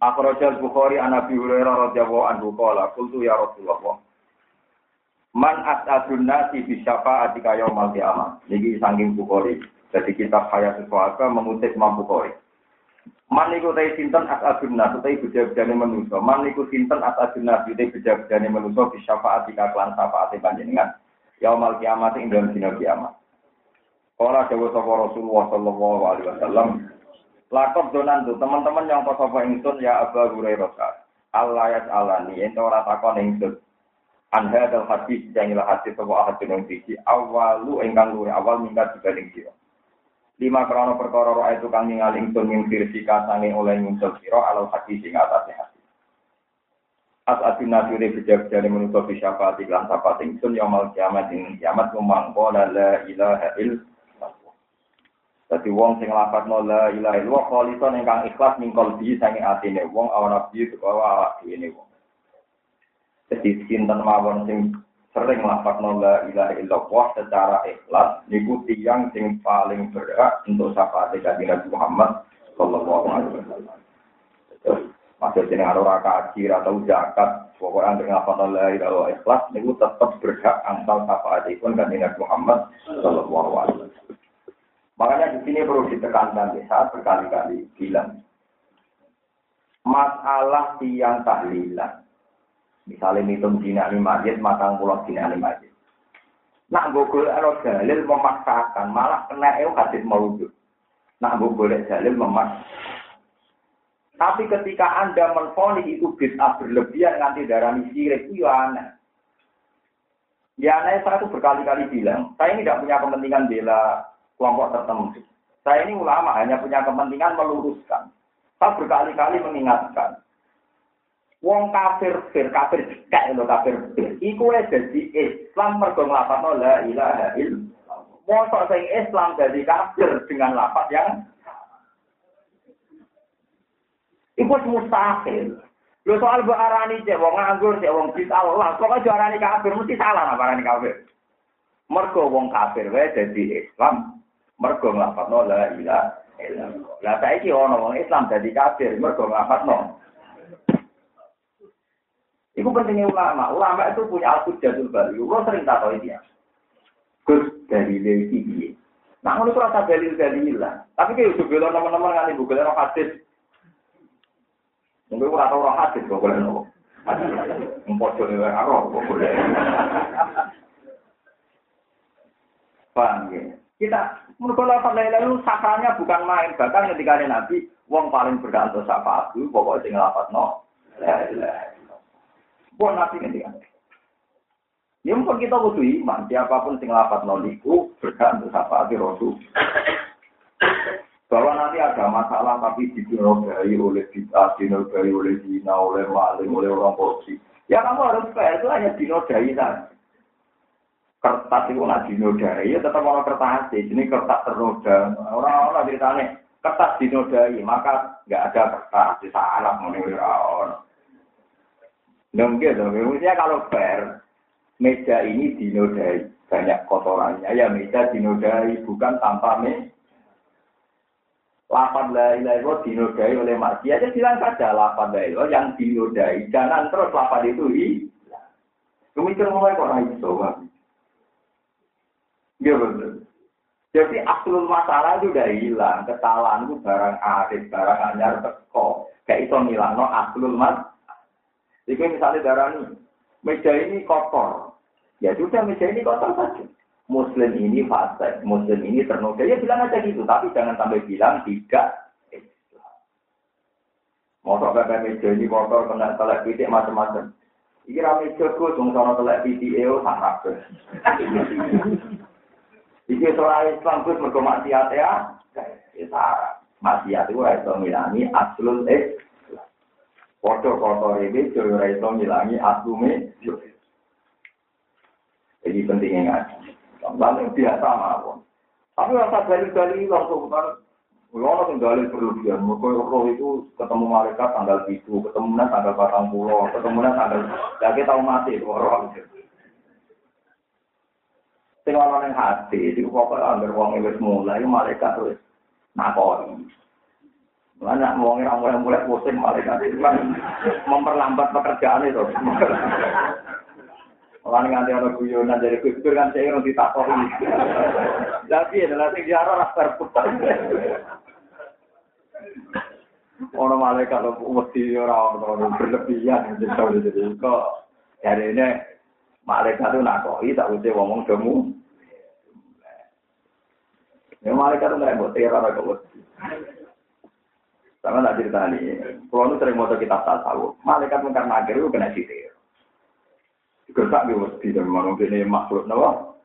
Akhrajal Bukhari an Abi Hurairah radhiyallahu anhu qala qultu ya Rasulullah Man as'adun nasi bi syafa'atika yaumal qiyamah. Niki saking Bukhari. Jadi kitab Hayat Suhaka mengutip Imam Bukhari. Man niku te sinten as'adun nasi te beda-bedane manusa. Man niku sinten as'adun nasi te beda-bedane manusa bi syafa'atika kelan syafaate panjenengan. Yaumal qiyamah ing dalem dina kiamat. Ora dawuh sapa Rasulullah sallallahu alaihi wasallam Lakop donan tuh teman-teman yang apa ingsun ya Abu Hurairah. Allah ya alani ente ora takon ingsun. Anda dal hadis yang ilah hadis sebuah hadis yang tinggi awalu engkang luwe awal minggat dibanding sira. Lima krono perkara roa itu kang ningali ingsun min firsika oleh ingsun sira alal hadis sing atase hadis. As atin nasire bijak jane menusa bisyafati lan sapa ingsun yaumul kiamat ing kiamat mumangko la ilaha illallah Dadi wong sing lapatno la ilaha illallah kholison ingkang ikhlas ning kalbi sange atine wong awan nabi utawa awak dhewe wong. Dadi sinten mawon sing sering lapatno la ilaha illallah secara ikhlas niku tiyang sing paling berhak untuk syafaat kanjeng Nabi Muhammad sallallahu alaihi wasallam. Masih jeneng ora kaji atau zakat, pokoknya dengan apa la ilaha ikhlas niku tetap berhak syafaat pun kanjeng Nabi Muhammad sallallahu alaihi wasallam. Makanya di sini perlu ditekankan saat berkali-kali bilang masalah tiang tahlilan. Misalnya hitung dina ini masjid, matang pulau dina ini masjid. Nak gue ada dalil memaksakan, malah kena eu hadis maujud. Nak boleh dalil memaksakan. Tapi ketika Anda menfonis itu bid'ah berlebihan nanti darah sirik, itu ya aneh. Ya aneh saya itu berkali-kali bilang, saya ini tidak punya kepentingan bela kelompok tertentu. Saya ini ulama hanya punya kepentingan meluruskan. Saya berkali-kali mengingatkan. Wong kafir fir kafir cekak lho kafir fir. Iku jadi Islam mergo nglafadzno la ilaha illallah. Mosok sing Islam jadi kafir dengan lafaz yang Iku mustahil. Lho soal mbok arani cek wong nganggur cek wong bid'ah Allah, kok aja arani kafir mesti salah apa arani kafir. Mergo wong kafir wae dadi Islam, mergo nglafadzno la ilaha illallah. Lah saiki ana wong Islam dadi kafir mergo nglafadzno. Iku pentingnya ulama. Ulama itu punya al-hujjatul bali. Lo sering tak tahu dia. Gus dari lagi dia. Nah, ngono rasa dalil dalilan. Tapi kayak udah bilang teman-teman kan ibu bilang hadis. Mungkin tau roh hadis kok boleh nopo. Empot jone wae karo kok boleh. Paham ya? Kita menurut lafaz la ilaha sakranya bukan main. Bahkan ketika ada Nabi, wong paling berhak untuk syafaat itu pokoknya sing lafaz no. Buat Nabi ketika Ya mungkin kita butuh iman. Siapa pun sing no niku berhak untuk syafaat Rasul. Bahwa nanti ada masalah tapi dinodai oleh kita, dinodai oleh dina, oleh maling, oleh orang korupsi. Ya kamu harus fair itu hanya dinodai saja kertas itu nggak dinodai, ya tetap mau kertas sih. Ini kertas ternoda. Orang-orang ceritanya kertas dinodai, maka nggak ada kertas di sana menurut orang. Mungkin dong, misalnya kalau fair, meja ini dinodai, banyak kotorannya. Ya meja dinodai, bukan tanpa me. Lapan la ilaha dinodai oleh maksiat, ya bilang saja lapan la ilaha yang dinodai. Jangan terus lapan itu hilang. Kemikir mulai kok naik Iya betul. Jadi aslul masalah itu udah hilang. Kesalahan itu barang arif, barang anyar, teko. Kayak itu ngilang, no aslul mas. Jadi misalnya darah ini, meja ini kotor. Ya sudah meja ini kotor saja. Muslim ini fase, Muslim ini ternoda. Ya bilang aja gitu, tapi jangan sampai bilang tidak. Motor pepe meja ini kotor, kena telek pitik macam-macam. Iki rame jago, sung sono telek pitik, sangat Iki soal Islam kuwi mergo maksiat ya. Sarah. maksiat itu iso ngilangi aslul eh. Foto kotor ini juga ora iso ngilangi aslume. Jadi pentingnya ngaji. Lalu biasa mawon. Tapi rasa dalil-dalil langsung kan Kalau yang dalil berlebihan, mereka roh itu ketemu malaikat tanggal itu, ketemunya tanggal batang pulau, ketemunya tanggal, ya kita mati orang. Sing ana ning hati, itu pokoke anggar wong wis mulai malaikat terus nakoni. Mana wong ora mulai mulai pusing malaikat itu kan memperlambat pekerjaan itu. Orang nganti ana guyonan dari kusur kan saya ngerti ditakoki. Tapi adalah sing diarah rasa putar. Orang malaikat lo mesti orang orang berlebihan jadi jadi kok hari ini malaikat itu nakoi tak usah ngomong demu. Ya malaikat itu nggak buat teror kok. Sama tak cerita nih, kalau sering mau kitab tasawuf, malaikat karena akhir itu kena sitir. Gertak di mesti dan mana ini makhluk nawa.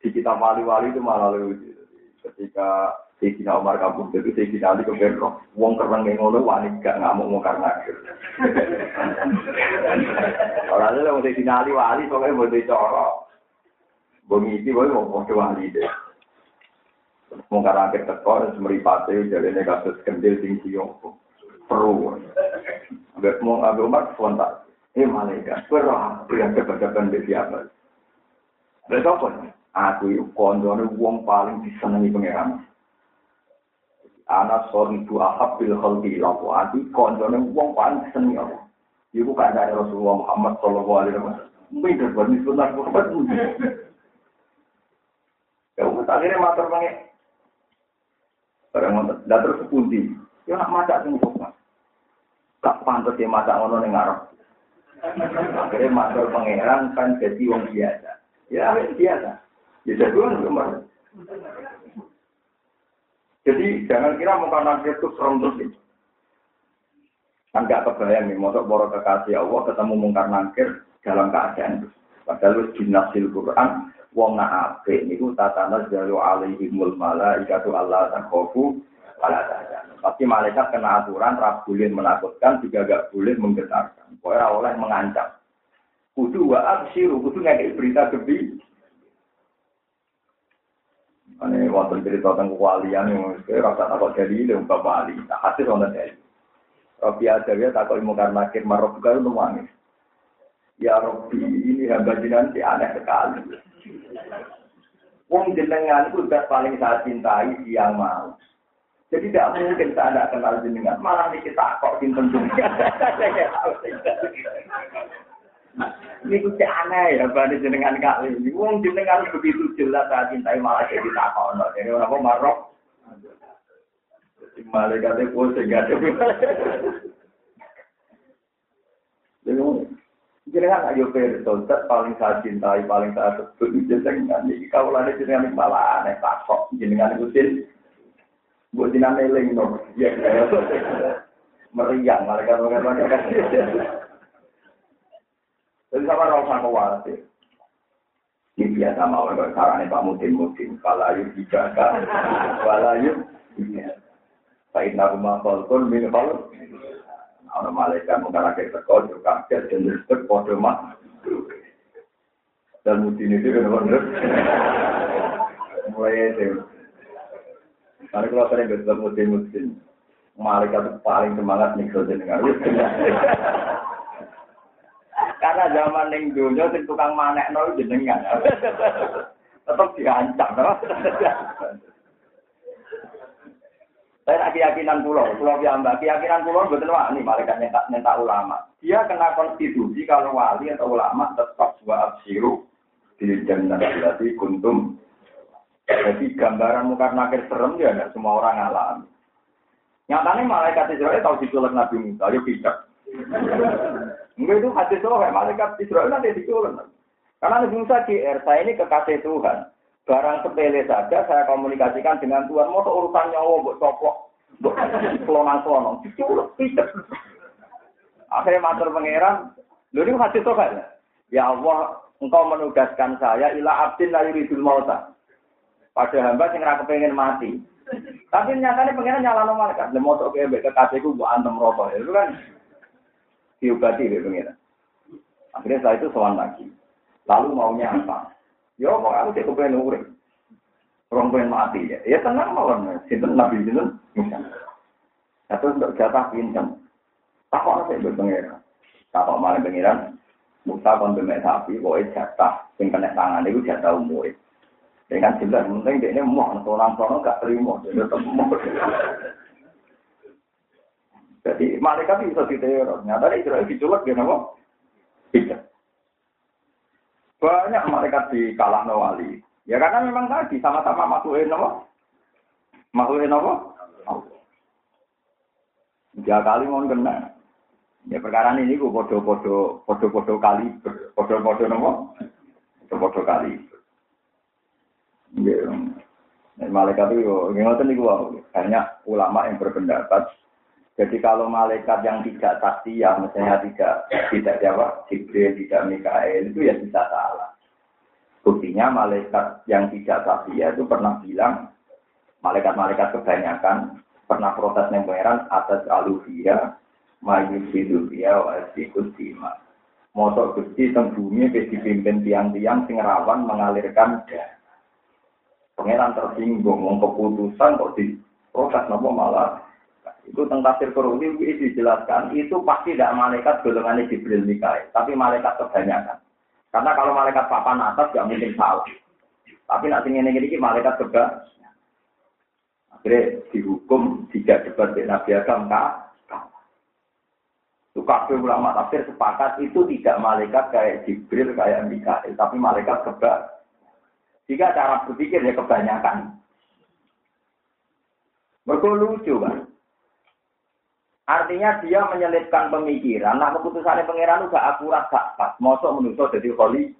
Di kita wali-wali itu malah lucu. Ketika Sayyidina Umar kabur itu Sayyidina Ali kemudian. Wong kereng yang ngono wani gak ngamuk mau karena Orang itu mau Sayyidina Ali wali pokoknya mau dicorok. Bunyi itu mau pakai wali deh. Mau karena akhir tekor semeripate jadi kasus kendil tinggi yang perlu. Agak mau agak Umar spontan. Eh malaikat, yang kebetulan di siapa? Lalu apa? Aku itu kondone wong paling disenangi pangeran. Anak sorry itu ahab bil khalqi laku ati kondone wong paling disenangi Allah. Ibu kan dari Rasulullah Muhammad Sallallahu Alaihi Wasallam. Mungkin berbagi sunnah Muhammad. Ya akhirnya matur pange. Barang ngoten, dah terus pundi. Ya nak maca sing kok. Gak pantes ya maca ngono ning ngarep. Akhirnya masuk pangeran kan jadi wong biasa. Ya biasa. Ya jadi wong Jadi jangan kira muka nabi itu serem terus. Kan gak kebayang nih, masuk boro kekasih Allah ketemu mungkar nangkir dalam keadaan. Padahal di nasil Quran, wong nak ape niku tatana jalu alaihimul malaikatu Allah takhofu wala. Pasti malaikat kena aturan, ra boleh menakutkan, juga gak boleh menggetarkan. Pokoknya oleh mengancam. Kudu wa absiru, kudu ngekei berita gebi. Ini wonten cerita tentang kewalian yang rasa takut jadi ilmu bapak wali. Nah, hati wonten jadi. Robi Adawiyah takut ilmu karena akhir marok itu nangis. Ya Robi, ini hamba jenengan aneh sekali. Wong jenengan itu paling saya cintai yang mau. Jadi tidak mungkin saya tidak kenal jenengan. Malah ini kita kok simpen jenengan. Ini kuci aneh ya, bani jenengan kali ini. Wong jenengan begitu jelas saya cintai malah jadi takut. Jadi orang marok. Malaikatnya pusing gak ada. Jenengan ayo perso, paling saya cintai, paling saya sebut jenengan. Ini kaulah jenengan malah aneh takut. Jenengan ikutin. Buat jinak meling no. Ya, meriang mereka mereka mereka. Jadi sama rasa khawatir. Ini biasa mau kalau caranya Pak Mutin Mutin. Kalayu dijaga, kalayu. Baik nama falkun min fal. Orang malaikat mengarahkan sekol juga kaget dan disebut kode mak. Dan Mutin itu benar-benar mulai itu. Karena kalau sering bertemu musim-musim, malaikat paling semangat nih kalau jenengan. Karena zaman yang dunia sing tukang manek nol jenengan. Tetap diancam, no? Saya nak keyakinan pulau, pulau piyambak, keyakinan pulau betul ini malaikat nyentak nyentak ulama. Dia kena konstitusi kalau wali atau ulama tetap dua absiru di jannah berarti kuntum jadi gambaran muka nakir serem ya tidak semua orang alami. Nyatanya malaikat Israel tahu diculik Nabi Musa, yuk bijak. Enggak itu hati soal malaikat Israel nanti diculik. Karena Nabi Musa GR, saya ini kekasih Tuhan. Barang sepele saja saya komunikasikan dengan Tuhan. Mau urusan nyawa buat coplok, buat kelonang-kelonang. Akhirnya matur pangeran, lu ini hati Tuhan. Ya Allah, engkau menugaskan saya ila abdin la yuridul mauta pada hamba sing ora kepengin mati. Tapi nyatanya pengen nyala malaikat. Lha motok ke mbek kekasihku mbok antem rokok. Itu kan diobati mbek pengen. Akhirnya saya itu sowan lagi. Lalu maunya apa? Ya mau aku cek kepengen urip. Orang pengen mati ya. Ya tenang mawon. Sinten Nabi sinten? Terus untuk jatah pincem. Takok saya berpengiran. Takok malah pengiran. Musa kon bemek sapi, pokoknya jatah. Yang kena tangan itu jatah umur. Dengan jelas, penting dia ini mau, orang-orang gak terima, dia tetap mau. Jadi malaikat bisa diteror. Nyata ini Israel diculek dia nama. Tidak. Banyak malaikat di kalah wali. Ya karena memang tadi sama-sama makhluk nama. Makhluk nama. Tiga kali mau kena. Ya perkara ini gue podo-podo podo-podo kali podo-podo nama. Podo-podo kali. Ya, malaikat itu, ngoten niku banyak ulama yang berpendapat. Jadi kalau malaikat yang tidak saksi, ya misalnya tidak tidak jawab, Jibril, tidak Mikael, itu ya bisa salah. Buktinya malaikat yang tidak saksi ya itu pernah bilang, malaikat-malaikat kebanyakan pernah protes pangeran atas aluvia, mayusiduvia, wa dima. Motor gusti teng bumi dipimpin tiang-tiang sing rawan mengalirkan darah. Pangeran tersinggung, mau keputusan kok di proses nopo malah itu tentang tafsir Qur'ani itu dijelaskan itu pasti tidak malaikat golongannya Jibril Mikael, tapi malaikat kebanyakan. Karena kalau malaikat papan atas gak mungkin salah. Tapi nanti ini ini malaikat juga akhirnya dihukum tidak debat di Nabi Adam kafe ulama tafsir sepakat itu tidak malaikat kayak Jibril kayak Mikael, tapi malaikat juga jika cara berpikir ya kebanyakan. Mereka lucu kan. Artinya dia menyelipkan pemikiran. Nah keputusannya pangeran gak akurat gak pas. Mosok menuso jadi holy.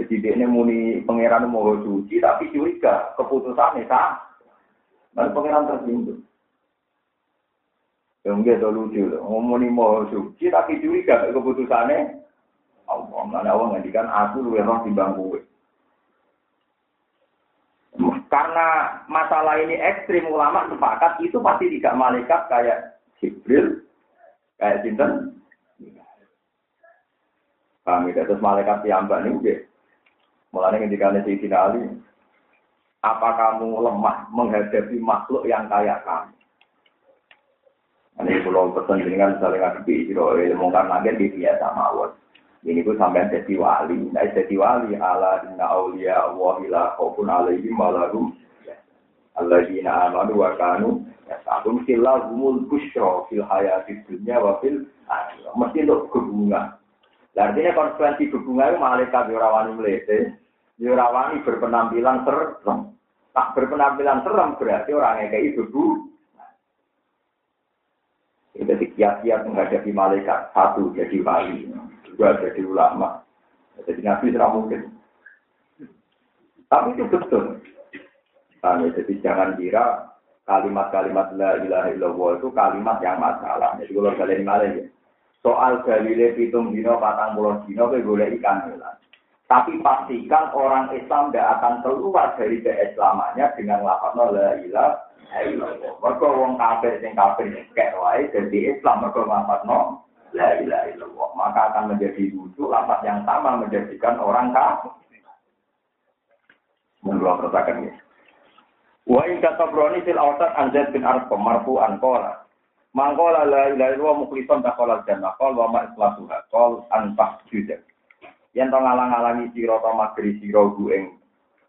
Jadi dia ini muni pangeran mau suci tapi curiga keputusannya sah. Dan pangeran tersinggung. Yang gitu lucu. Ngomongin mau suci tapi curiga keputusannya. Allah, mana Allah ngadikan aku lu roh di bangku. Karena masalah ini ekstrim ulama sepakat itu pasti tidak malaikat kayak Jibril, kayak Sinten. Kami ya? terus malaikat mbak ini, mulai ketika si Ali, apa kamu lemah menghadapi makhluk yang kayak kamu? Ini pulau pesan dengan saling ngadepi, ilmu karena dia biasa mawon. Ini gue sampai jadi wali, nah jadi wali ala inna aulia Allah ila khaufun alaihim walahum alladzina amanu wa kanu yasabun filahumul busyra fil hayati dunya wa fil akhirah. Mesti untuk hubungan. Artinya konsekuensi hubungan itu malaikat yurawani melete, yurawani berpenampilan serem. Tak berpenampilan serem berarti orang yang kayak itu Jadi kiat-kiat menghadapi malaikat satu jadi wali juga jadi ulama. Jadi nabi tidak mungkin. Tapi itu betul. Nah, jadi jangan kira kalimat-kalimat la ilaha illallah itu kalimat yang masalah. Jadi kalau kalian malah ya. Soal dalile pitung dino patang puluh dino ke boleh ikan helan. Tapi pastikan orang Islam tidak akan keluar dari keislamannya dengan lafaz la ilaha illallah. Mereka wong kafir sing kafir kayak wae jadi Islam mereka lafaz la ilaha illallah. Maka akan menjadi lucu lafaz yang sama menjadikan orang kafir. Menurut katakan ini. Wa in katabroni fil awsat an Zaid bin Arqam marfu'an qala. Mangkola la ilaha illallah mukhlisan taqala jannah qol wa ma ikhlasuha qol an tahjuda. Yen to ngalang-alangi sira to magri sira gu ing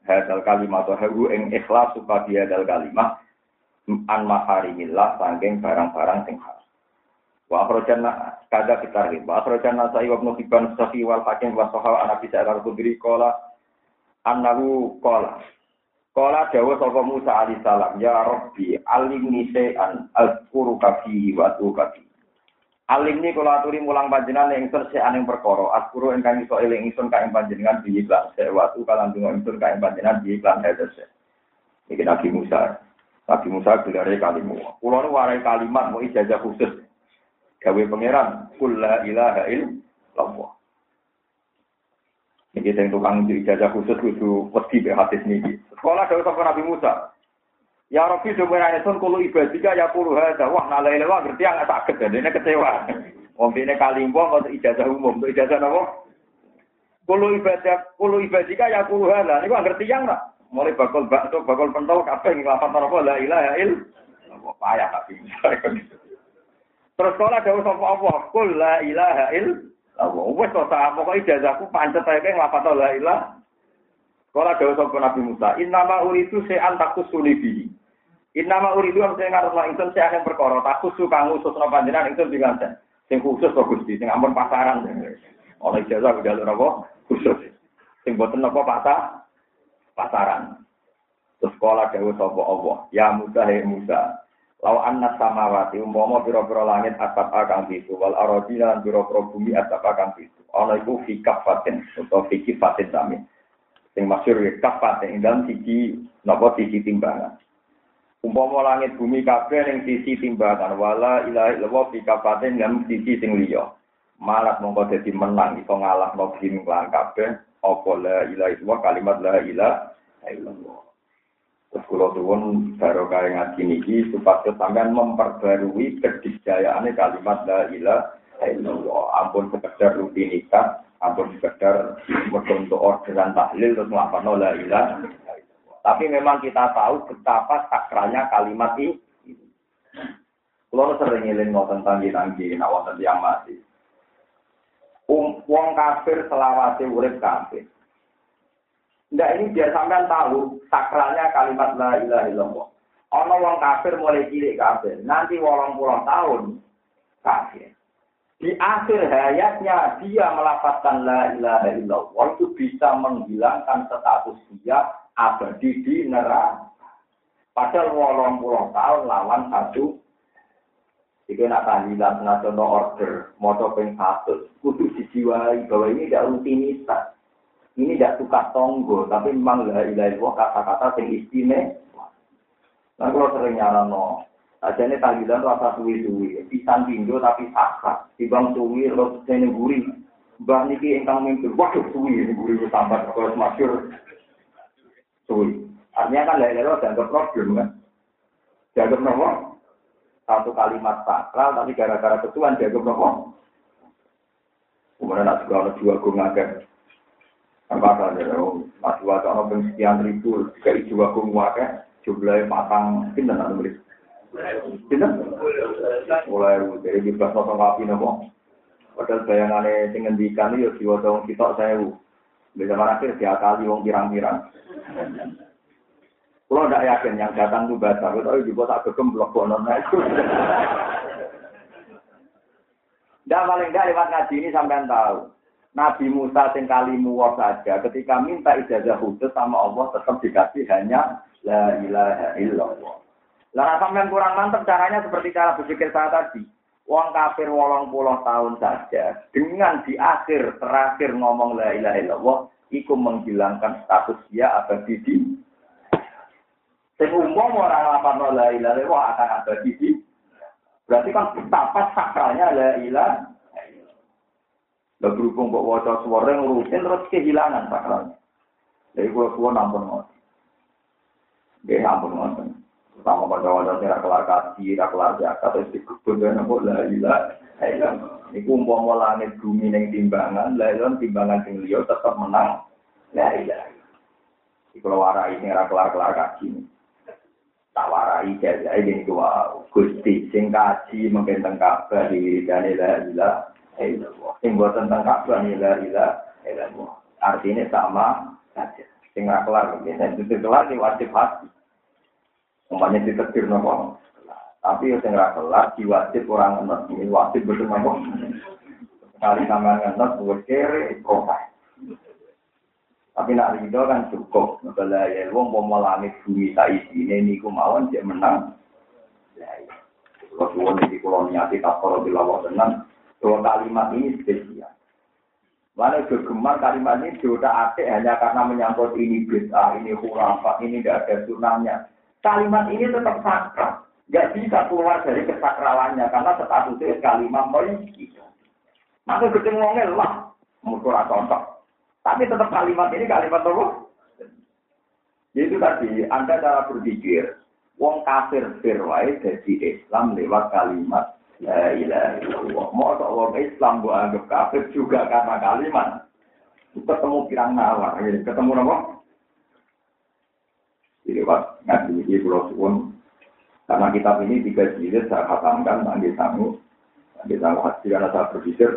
hadal kalimat to hu ing ikhlas supaya hadal kalimat an maharimillah saking barang-barang sing. Wa akhrajana kada kita ri. Wa akhrajana sa'i wa ibnu hibban safi wal hakim wa sahaba ana bisa al-khudri qala annahu qala Kala dawa sapa Musa alaihi salam, ya Rabbi, alimni se'an azkuru kafi wa tu kafi. Alimni kula aturi mulang panjenengan ing se'an ing perkara, azkuru ingkang iso eling ingsun ka ing panjenengan bi iklan se'watu kalan dungo ingsun ka ing panjenengan bi iklan hadese. Iki Nabi Musa. Nabi Musa gelare kalimu. Kula nu warai kalimat mau ijazah khusus gawe pangeran kul la ilaha illallah ini yang tukang ijazah khusus kudu wedi be hadis niki sekolah dari sapa Nabi Musa Ya Rabbi sebenarnya sun kulo ibadika ya kulo hada. Wah nalai lewa ngerti yang sakit dan ini kecewa. Wong ini kalimpo untuk ijazah umum, untuk ijazah apa? Kulo ibadah, kulo ibadika ya kulo hada. Ini ngerti yang lah. Mulai bakul bakso, bakul pentol, kabeh ngelapan apa la ilaha il. Apa payah tapi. Terus kalau ada sapa Allah, kul la ilaha il. Allah wis to sak pokoke ijazahku pancet ae ngelapan la ilaha. Kalau ada sapa Nabi Musa, innama uridu se'an takusuli bihi. Innama uridu am sing ngarep ingsun sing akan perkara takusu kang usus napa panjenengan ingsun diganten. Sing khusus kok Gusti, sing ampun pasaran. Oleh ijazah udah napa khusus. Sing boten napa pasar pasaran. Terus sekolah dewa sapa Allah, ya Musa he Musa. Lau anna samawati umpama pira-pira langit asap kang pitu wal aradina lan pira-pira bumi asap kang pitu. Ana iku fi kafatin utawa fi kifatin sami. Sing masyhur ya kafatin ing dalam siji napa siji timbangan. Umpama langit bumi kabeh ning sisi timbangan wala ilaha illallah fi kafatin lan sisi sing liya. Malat mongko dadi menang iso ngalahno bim lan kabeh apa la ilaha illallah kalimat la ilaha illallah. Terus kalau suwun baru kaya ngaji niki supaya sampean memperbarui kedisjayaannya kalimat la ilaha illallah. Ampun sekedar rutinitas, ampun sekedar untuk orderan tahlil terus melakukan la ilaha tapi memang kita tahu betapa sakralnya kalimat ini. Kalau sering ngiling ngoten tanggi-tanggi, nak wonten yang mati. Um, wong kafir selawase urip kafir. Ndak ini biar sampean tahu sakralnya kalimat la ilaha illallah. Ono wong kafir mulai cilik kafir, nanti wolong puluh tahun kafir. Di akhir hayatnya dia melafazkan la ilaha illallah itu bisa menghilangkan status dia abadi di neraka. Padahal wolong puluh tahun lawan satu Jika nak tahlilan nasional order, moto ping satu, kudu dijiwai bahwa ini tidak rutinitas. Ini tidak suka tonggo, tapi memang la ilaha illallah kata-kata yang istimewa. Nah kalau sering no, aja ini tahlilan rasa suwi-suwi, pisan pindo tapi sakra, tibang suwi, terus ini gurih. Mbah niki ingkang mimpin, waduh suwi, ini gurih sambat, kalau masyur suwi. Artinya kan la ilaha dianggap problem kan. Dianggap nomor satu kalimat sakral tapi gara-gara ketuan dianggap nomor. Kemudian nak ada dua gung agak. Apa saja, masih wajah ada sekian ribu, jika gung agak, jumlahnya patang, pindah nak nulis. Pindah? Mulai dari bebas nonton kapi nopo. Padahal bayangannya sing ngendikan ya diwaca kita saya di zaman akhir diakali wong pirang-pirang. Kalau tidak yakin yang datang itu baca, tapi juga tak kegemblok bonon itu. Dan paling tidak lewat ngaji ini sampai tahu. Nabi Musa sing kalimu saja ketika minta ijazah khusus sama Allah tetap dikasih hanya la ilaha illallah. Lah sampean kurang mantap caranya seperti cara berpikir saya tadi. Uang kafir wolong puluh tahun saja dengan di akhir terakhir ngomong la ilaha illallah iku menghilangkan status dia abadi di Sing umum orang lapar la ilaha illallah akan abadi di Berarti kan betapa sakralnya la ilaha Lah berhubung kok wajah suara yang rutin terus kehilangan sakralnya. Jadi gue gue nampun ngotot. Dia nampun ngotot. Sama pada wajah saya kelar kasih, kelar zakat, terus dikubur dan nopo la ilah. Iku umpama langit bumi neng timbangan, lah timbangan sing liya tetap menang. La ilah. Di kalau warai ini kelar kelar kasih. Tak warai jaja ini gua gusti sing kaji mungkin tengkap dari dan la ilah. Sing buat tentang kabar ni la ilah. Artinya sama saja. Sing kelar, itu kelar ini wajib hati. Umpamanya ditetir nopo. Tapi yang tengah kelar diwajib orang enak. Ini wajib betul nopo. Sekali sama enak, buat kere, profil. Tapi nak ridho kan cukup. Kalau ya, wong mau langit bumi saisi ini, ini kumawon dia menang. Kalau suwon ini kalau niati tak perlu dilawat tenang. Dua kalimat ini spesial. Mana kegemar kalimat ini sudah ada hanya karena menyangkut ini bid'ah, ini khurafat, ini tidak ada sunahnya kalimat ini tetap sakral. Gak bisa keluar dari kesakralannya karena statusnya kalimat memiliki. Maka ketemu lah, musuh cocok. Tapi tetap kalimat ini kalimat apa? Jadi tadi, Anda cara berpikir, Wong kafir fir wae dadi Islam lewat kalimat la ilaha illallah. Mau Islam gua anggap kafir juga karena kalimat. Ketemu pirang nawar, ketemu apa? Jadi pas ngaji di Pulau karena kitab ini tiga jilid saya khatamkan, nanti tamu, nanti tamu hati karena saya berpikir,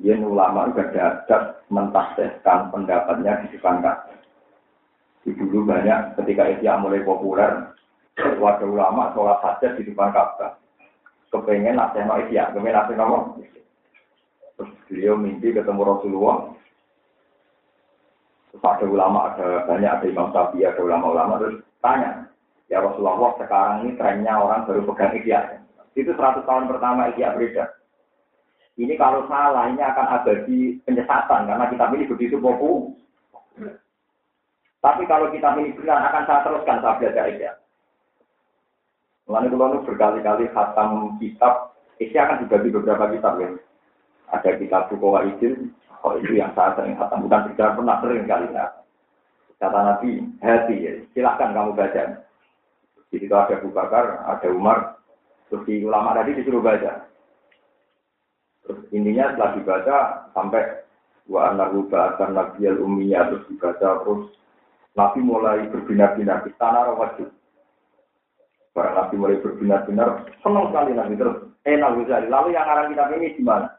dia ulama juga ada mentafsirkan pendapatnya di depan Di dulu banyak ketika Isya mulai populer, warga ulama sholat saja di depan Ka'bah. Kepengen nasihat no Isya, kepengen nasihat no Terus beliau mimpi ketemu Rasulullah, Terus ada ulama, ada banyak, ada Imam Syafi'i, ada ulama-ulama, terus tanya, ya Rasulullah sekarang ini trennya orang baru pegang ikhya. Itu 100 tahun pertama ikhya beredar. Ini kalau salah, ini akan ada di penyesatan, karena kita ini begitu popu. Tapi kalau kita ini benar, akan saya teruskan saya belajar ikhya. Lalu kalau berkali-kali khatam kitab, ikhya akan dibagi beberapa kitab ya. Ada kitab Bukawa Idil, Oh itu yang saya sering kata, bukan sekedar pernah sering kali ya. Kata Nabi, hati ya, silahkan kamu baca. Di situ ada Abu Bakar, ada Umar, terus di ulama tadi disuruh baca. Terus intinya setelah dibaca sampai wa anahu ba'atan nabiyal ummiyah terus dibaca terus Nabi mulai berbinar-binar di tanah wajib. Para Nabi mulai berbinar-binar, senang sekali Nabi terus enak bisa. Lalu yang arah kita ini gimana?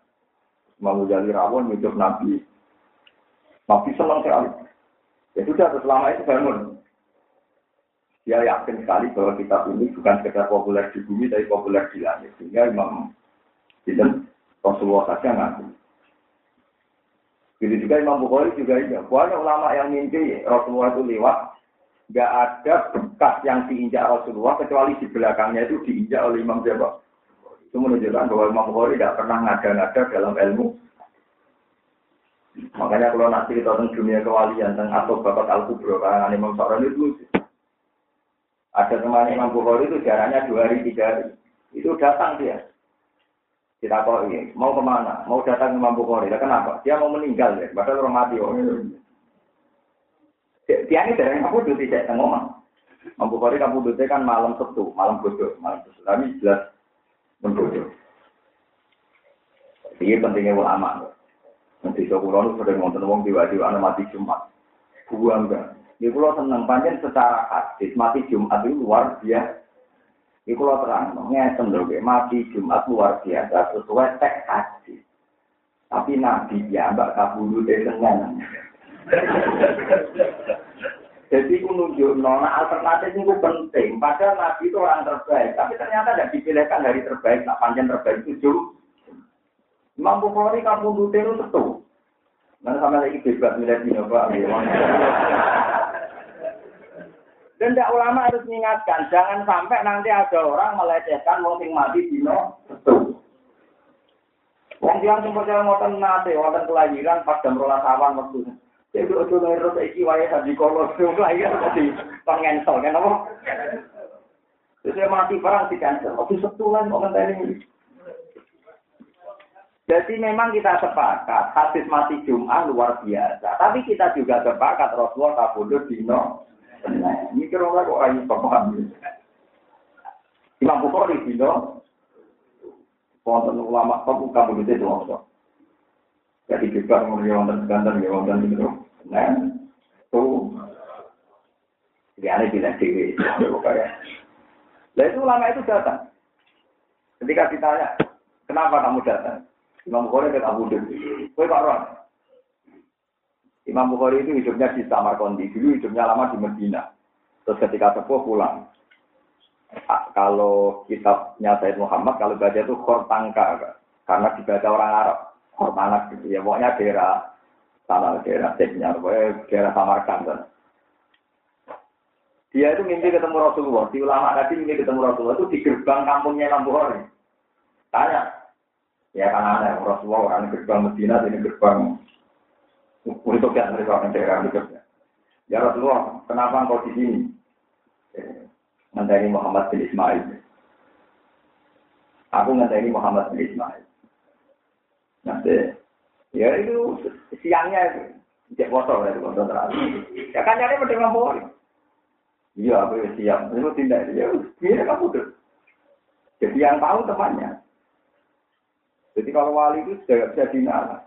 Mau jadi rawon hidup Nabi. Nabi senang sekali. Ya sudah, selama itu bangun. Dia yakin sekali bahwa kitab ini bukan sekedar populer di bumi, tapi populer di langit. Sehingga Imam Biden Rasulullah saja ngaku. Begitu juga Imam Bukhari juga iya. Banyak ulama yang mimpi Rasulullah itu lewat. Gak ada bekas yang diinjak Rasulullah kecuali di belakangnya itu diinjak oleh Imam Jabal. Itu menunjukkan bahwa Imam Bukhari tidak pernah ngada-ngada dalam ilmu. Makanya kalau nanti kita tentang dunia kewalian, tentang atau bapak al-kubro, karangan Imam Sa'ran itu ada teman Imam Bukhari itu jaraknya dua hari, tiga hari. Itu datang dia. Kita kok ini, mau ke mana? Mau datang Imam Bukhari. Ya, kenapa? Dia mau meninggal ya. Padahal orang mati. Oh. Dia ini dari aku duduk tidak ngomong. Imam Bukhari duduk kan malam Sabtu, malam bodoh, malam Sabtu. Tapi jelas membodoh. Ini pentingnya ulama. Nanti saya kurang itu sudah nonton wong tiba-tiba anak mati Jumat. Gua enggak. Ini kalau senang panjang secara hadis mati Jumat itu luar biasa. Ini kalau terang, ngeten loh, mati Jumat luar biasa sesuai teks hadis. Tapi Nabi ya mbak kabulu deh seneng. Jadi aku nunjuk nona alternatif itu penting. Padahal Nabi itu orang terbaik. Tapi ternyata tidak dipilihkan dari terbaik. Nah, panjang terbaik itu jauh. Imam Bukhari kamu dulu itu. Mana sama lagi bebas milih di Pak. Dan tidak ulama harus mengingatkan, jangan sampai nanti ada orang melecehkan wong sing mati dino betul. Wong yang sempat percaya ngoten nate, wonten kelahiran pas jam rolas awan waktu. Jadi ojo ngerus iki wae tadi kalau kelahiran tadi pengensel kan apa? Terus mati perang di cancel, ojo setulan kok ngenteni. Jadi memang kita sepakat, hadis mati Jum'ah luar biasa. Tapi kita juga sepakat Rasulullah kabudut dino. Ini kira kira kok ayu paham. Imam Bukhari dino. Wonten ulama kamu kamu itu. Jadi kita mulai wonten ganten ya wonten itu. Nah, aneh bilang dewi. Nah itu ulama itu datang. Ketika ditanya, kenapa kamu datang? Imam Bukhari dan Abu. Kue Pak Ron. Imam Bukhari itu hidupnya di Samarkandi. Dulu hidupnya lama di Medina. Terus ketika sepuh pulang. Kalau kitabnya Said Muhammad, kalau baca itu Khortangka. Karena dibaca orang Arab. Khortanak gitu ya. Pokoknya daerah sana daerah Ceknya, daerah Samarkand. Kan. Dia itu mimpi ketemu Rasulullah. Di ulama tadi mimpi ketemu Rasulullah itu di gerbang kampungnya Imam Bukhari. Tanya. Ya kan aneh. Rasulullah orang gerbang Medina, ini gerbang untuk yang mereka orang daerah berikutnya. Ya Rasulullah, kenapa engkau di sini? Ngenteni Muhammad bin Ismail. Aku ngenteni Muhammad bin Ismail. Nanti Ya itu siangnya cek foto ya foto terakhir. Ya kan nyari pada ngomong. Iya, aku ya siap. Itu tindak ya, biar kamu tuh. Jadi yang tahu temannya. Jadi kalau wali itu sudah bisa dinala.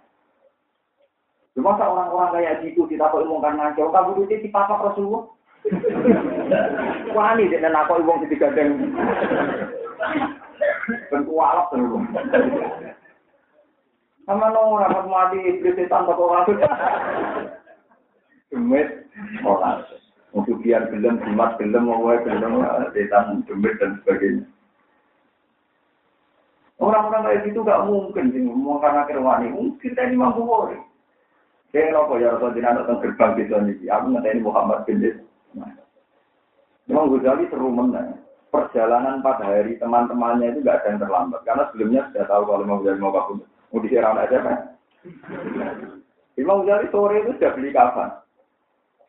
Cuma orang-orang kayak gitu kita kok ilmu karena jauh kamu itu di papa Rasulullah. Wani dia nak kok ilmu di gadeng. Bentuk alap terus. Sama no rapat mati iblis setan kok orang. Demit orang. Untuk biar gelem, jimat gelem, mau gelem, setan demit dan sebagainya. Orang-orang kayak gitu gak mungkin sih ngomong karena kerwani. Mungkin kita ini mampu boleh. Saya ngerokok ya Rasul Jinan datang gerbang sana ini. Aku ini Muhammad bin Des. Memang Ghazali seru menang. Perjalanan pada hari teman-temannya itu gak ada yang terlambat. Karena sebelumnya sudah tahu kalau mau Ghazali mau kabur. Mau disiram aja kan. Imam Ghazali sore itu sudah beli kapan.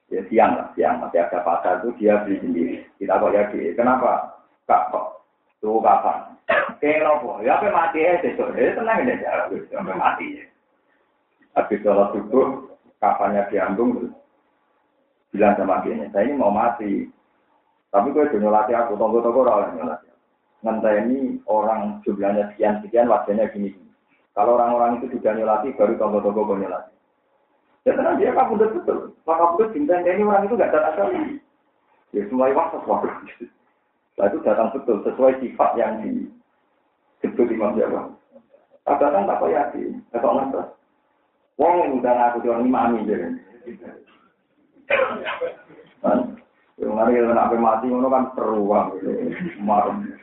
Ya siang lah, siang. Masih ada pasar itu dia beli sendiri. Kita kok ya kenapa? Kak kok? Tuh kapan? Kayak apa? Ya apa mati ya, besok. Ya tenang aja. Sampai mati ya. Habis sholat subuh, kapannya diambung, bilang sama dia, saya ini mau mati. Tapi gue udah nyolati aku, tunggu-tunggu orang. Nanti ini orang jumlahnya sekian-sekian, wajahnya gini. Kalau orang-orang itu sudah nyolati, baru tunggu-tunggu gue nyolati. Ya tenang dia kamu udah betul. Maka betul bintang ini orang itu gak datang kali. Ya semua itu sesuatu. Nah itu datang betul sesuai sifat yang disebut Imam Jawa. Tak datang tak kok yakin, tak kok ngerti. Wong udah ngaku cuma imami jadi. Kan, yang hari yang sampai mati ngono kan seru banget.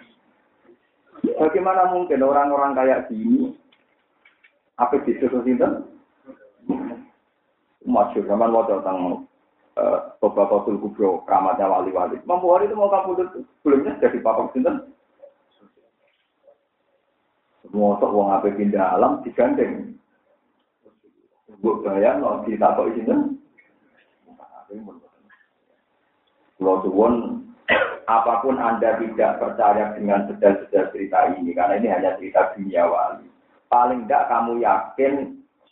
Bagaimana mungkin orang-orang kayak gini apa disuruh sinten? Masyur zaman waktu tentang beberapa tul kubro keramatnya wali-wali. Mampu hari itu mau kamu sebelumnya jadi papa sinten? Semua wong apa pindah alam digandeng. Gue bayang kok itu Kalau suwon apa pun anda tidak percaya dengan sedal-sedal cerita ini karena ini hanya cerita dunia wali. Paling tidak kamu yakin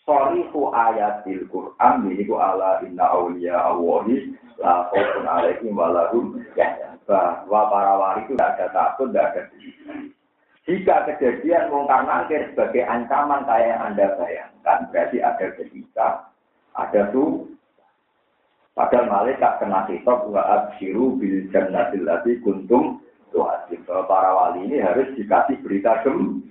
sorifu ayatil Quran ini ku ala inna awliya awahi la khawfun alaihim walahum bahwa para wali itu tidak ada takut, tidak ada jika kejadian mungkar nangkir sebagai ancaman kayak yang Anda bayangkan, berarti ada ketika, ada tuh, padahal malaikat kena kitab wa abshiru bil jannatil lati kuntum tuh Para wali ini harus dikasih berita gem,